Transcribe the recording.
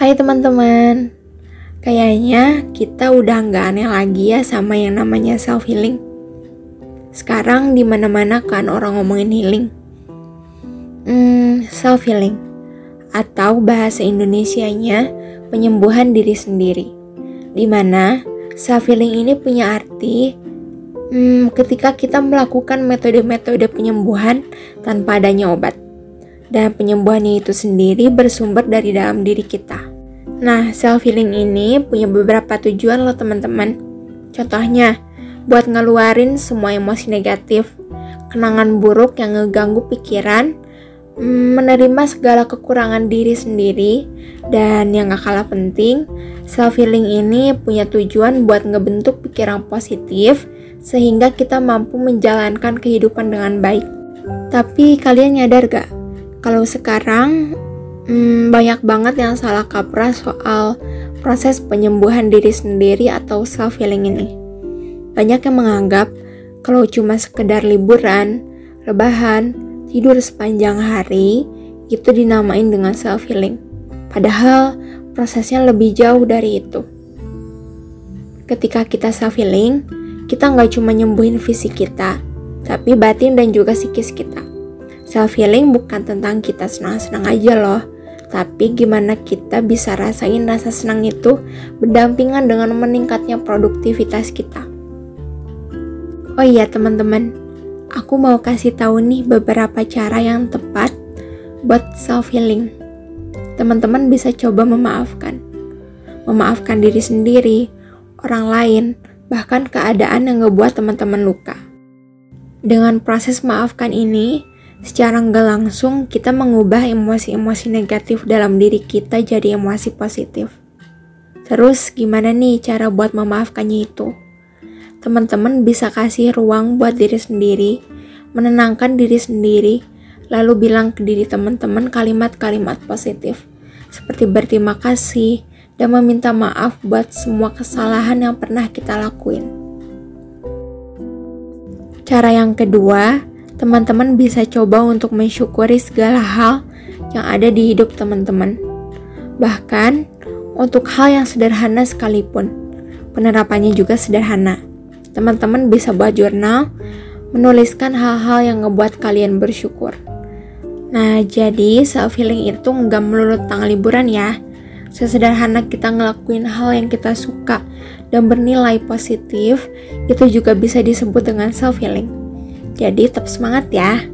Hai teman-teman, kayaknya kita udah nggak aneh lagi ya sama yang namanya self healing. Sekarang di mana-mana kan orang ngomongin healing. Hmm, self healing atau bahasa Indonesianya penyembuhan diri sendiri. Di mana self healing ini punya arti hmm, ketika kita melakukan metode-metode penyembuhan tanpa adanya obat. Dan penyembuhannya itu sendiri bersumber dari dalam diri kita. Nah, self healing ini punya beberapa tujuan loh teman-teman. Contohnya, buat ngeluarin semua emosi negatif, kenangan buruk yang ngeganggu pikiran, mm, menerima segala kekurangan diri sendiri, dan yang gak kalah penting, self healing ini punya tujuan buat ngebentuk pikiran positif sehingga kita mampu menjalankan kehidupan dengan baik. Tapi kalian nyadar gak? Kalau sekarang hmm, banyak banget yang salah kaprah soal proses penyembuhan diri sendiri atau self healing ini. Banyak yang menganggap kalau cuma sekedar liburan, rebahan, tidur sepanjang hari, itu dinamain dengan self healing. Padahal prosesnya lebih jauh dari itu. Ketika kita self healing, kita nggak cuma nyembuhin fisik kita, tapi batin dan juga psikis kita. Self healing bukan tentang kita senang-senang aja loh, tapi gimana kita bisa rasain rasa senang itu berdampingan dengan meningkatnya produktivitas kita. Oh iya teman-teman, aku mau kasih tahu nih beberapa cara yang tepat buat self healing. Teman-teman bisa coba memaafkan. Memaafkan diri sendiri, orang lain, bahkan keadaan yang ngebuat teman-teman luka. Dengan proses maafkan ini, secara nggak langsung kita mengubah emosi-emosi negatif dalam diri kita jadi emosi positif. Terus gimana nih cara buat memaafkannya itu? Teman-teman bisa kasih ruang buat diri sendiri, menenangkan diri sendiri, lalu bilang ke diri teman-teman kalimat-kalimat positif, seperti berterima kasih dan meminta maaf buat semua kesalahan yang pernah kita lakuin. Cara yang kedua, teman-teman bisa coba untuk mensyukuri segala hal yang ada di hidup teman-teman. Bahkan untuk hal yang sederhana sekalipun, penerapannya juga sederhana. Teman-teman bisa buat jurnal, menuliskan hal-hal yang ngebuat kalian bersyukur. Nah, jadi self healing itu nggak melulu tentang liburan ya. Sesederhana kita ngelakuin hal yang kita suka dan bernilai positif, itu juga bisa disebut dengan self healing. Jadi tetap semangat ya.